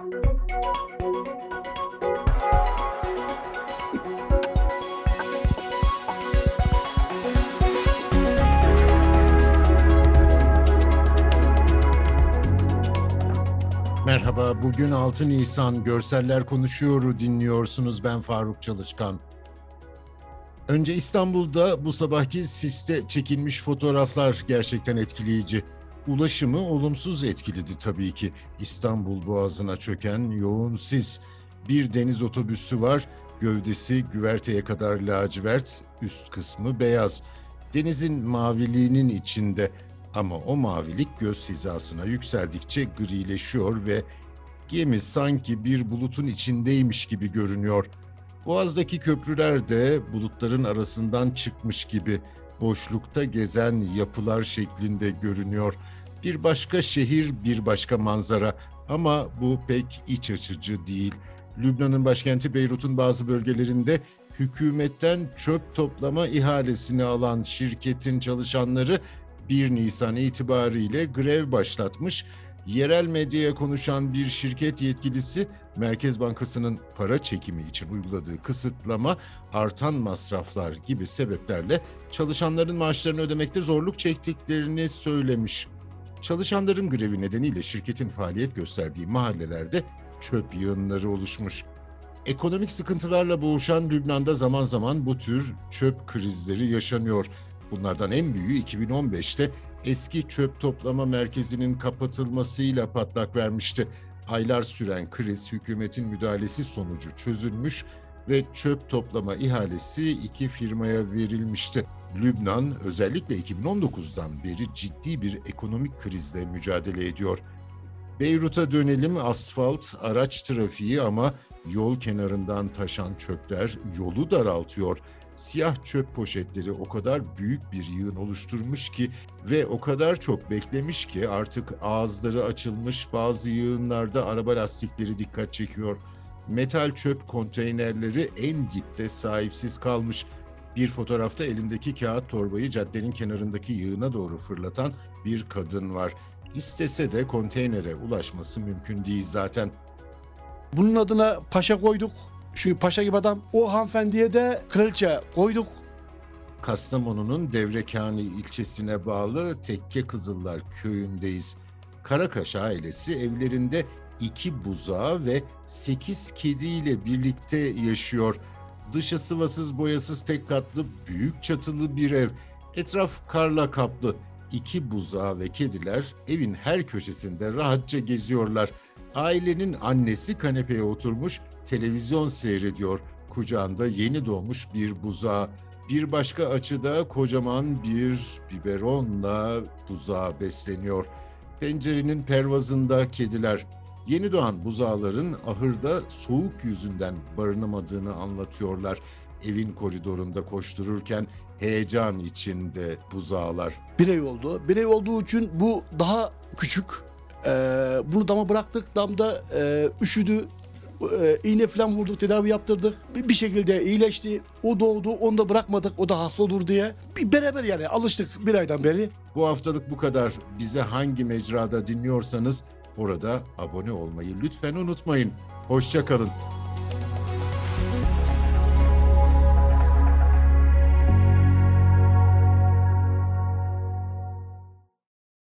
Merhaba, bugün 6 Nisan Görseller Konuşuyor'u dinliyorsunuz. Ben Faruk Çalışkan. Önce İstanbul'da bu sabahki siste çekilmiş fotoğraflar gerçekten etkileyici. Ulaşımı olumsuz etkiledi tabii ki. İstanbul Boğazı'na çöken yoğun sis. Bir deniz otobüsü var, gövdesi güverteye kadar lacivert, üst kısmı beyaz. Denizin maviliğinin içinde ama o mavilik göz hizasına yükseldikçe grileşiyor ve gemi sanki bir bulutun içindeymiş gibi görünüyor. Boğaz'daki köprüler de bulutların arasından çıkmış gibi boşlukta gezen yapılar şeklinde görünüyor. Bir başka şehir, bir başka manzara ama bu pek iç açıcı değil. Lübnan'ın başkenti Beyrut'un bazı bölgelerinde hükümetten çöp toplama ihalesini alan şirketin çalışanları 1 Nisan itibariyle grev başlatmış. Yerel medyaya konuşan bir şirket yetkilisi Merkez Bankası'nın para çekimi için uyguladığı kısıtlama, artan masraflar gibi sebeplerle çalışanların maaşlarını ödemekte zorluk çektiklerini söylemiş. Çalışanların grevi nedeniyle şirketin faaliyet gösterdiği mahallelerde çöp yığınları oluşmuş. Ekonomik sıkıntılarla boğuşan Lübnan'da zaman zaman bu tür çöp krizleri yaşanıyor. Bunlardan en büyüğü 2015'te eski çöp toplama merkezinin kapatılmasıyla patlak vermişti. Aylar süren kriz hükümetin müdahalesi sonucu çözülmüş ve çöp toplama ihalesi iki firmaya verilmişti. Lübnan özellikle 2019'dan beri ciddi bir ekonomik krizle mücadele ediyor. Beyrut'a dönelim asfalt, araç trafiği ama yol kenarından taşan çöpler yolu daraltıyor siyah çöp poşetleri o kadar büyük bir yığın oluşturmuş ki ve o kadar çok beklemiş ki artık ağızları açılmış bazı yığınlarda araba lastikleri dikkat çekiyor. Metal çöp konteynerleri en dipte sahipsiz kalmış. Bir fotoğrafta elindeki kağıt torbayı caddenin kenarındaki yığına doğru fırlatan bir kadın var. İstese de konteynere ulaşması mümkün değil zaten. Bunun adına paşa koyduk. Şu paşa gibi adam. O hanımefendiye de kraliçe koyduk. Kastamonu'nun Devrekani ilçesine bağlı Tekke Kızıllar köyündeyiz. Karakaş ailesi evlerinde iki buzağı ve sekiz kediyle birlikte yaşıyor. Dışı sıvasız boyasız tek katlı büyük çatılı bir ev. Etraf karla kaplı. İki buzağı ve kediler evin her köşesinde rahatça geziyorlar. Ailenin annesi kanepeye oturmuş televizyon seyrediyor. Kucağında yeni doğmuş bir buzağı. Bir başka açıda kocaman bir biberonla buzağı besleniyor. Pencerenin pervazında kediler. Yeni doğan buzağların ahırda soğuk yüzünden barınamadığını anlatıyorlar. Evin koridorunda koştururken heyecan içinde buzağlar. Birey oldu. Birey olduğu için bu daha küçük. Ee, bunu dama bıraktık. Damda e, üşüdü, e, iğne falan vurduk, tedavi yaptırdık. Bir, bir şekilde iyileşti. O doğdu, onu da bırakmadık. O da hasta olur diye. Bir beraber yani alıştık bir aydan beri. Bu haftalık bu kadar. Bize hangi mecrada dinliyorsanız orada abone olmayı lütfen unutmayın. Hoşçakalın.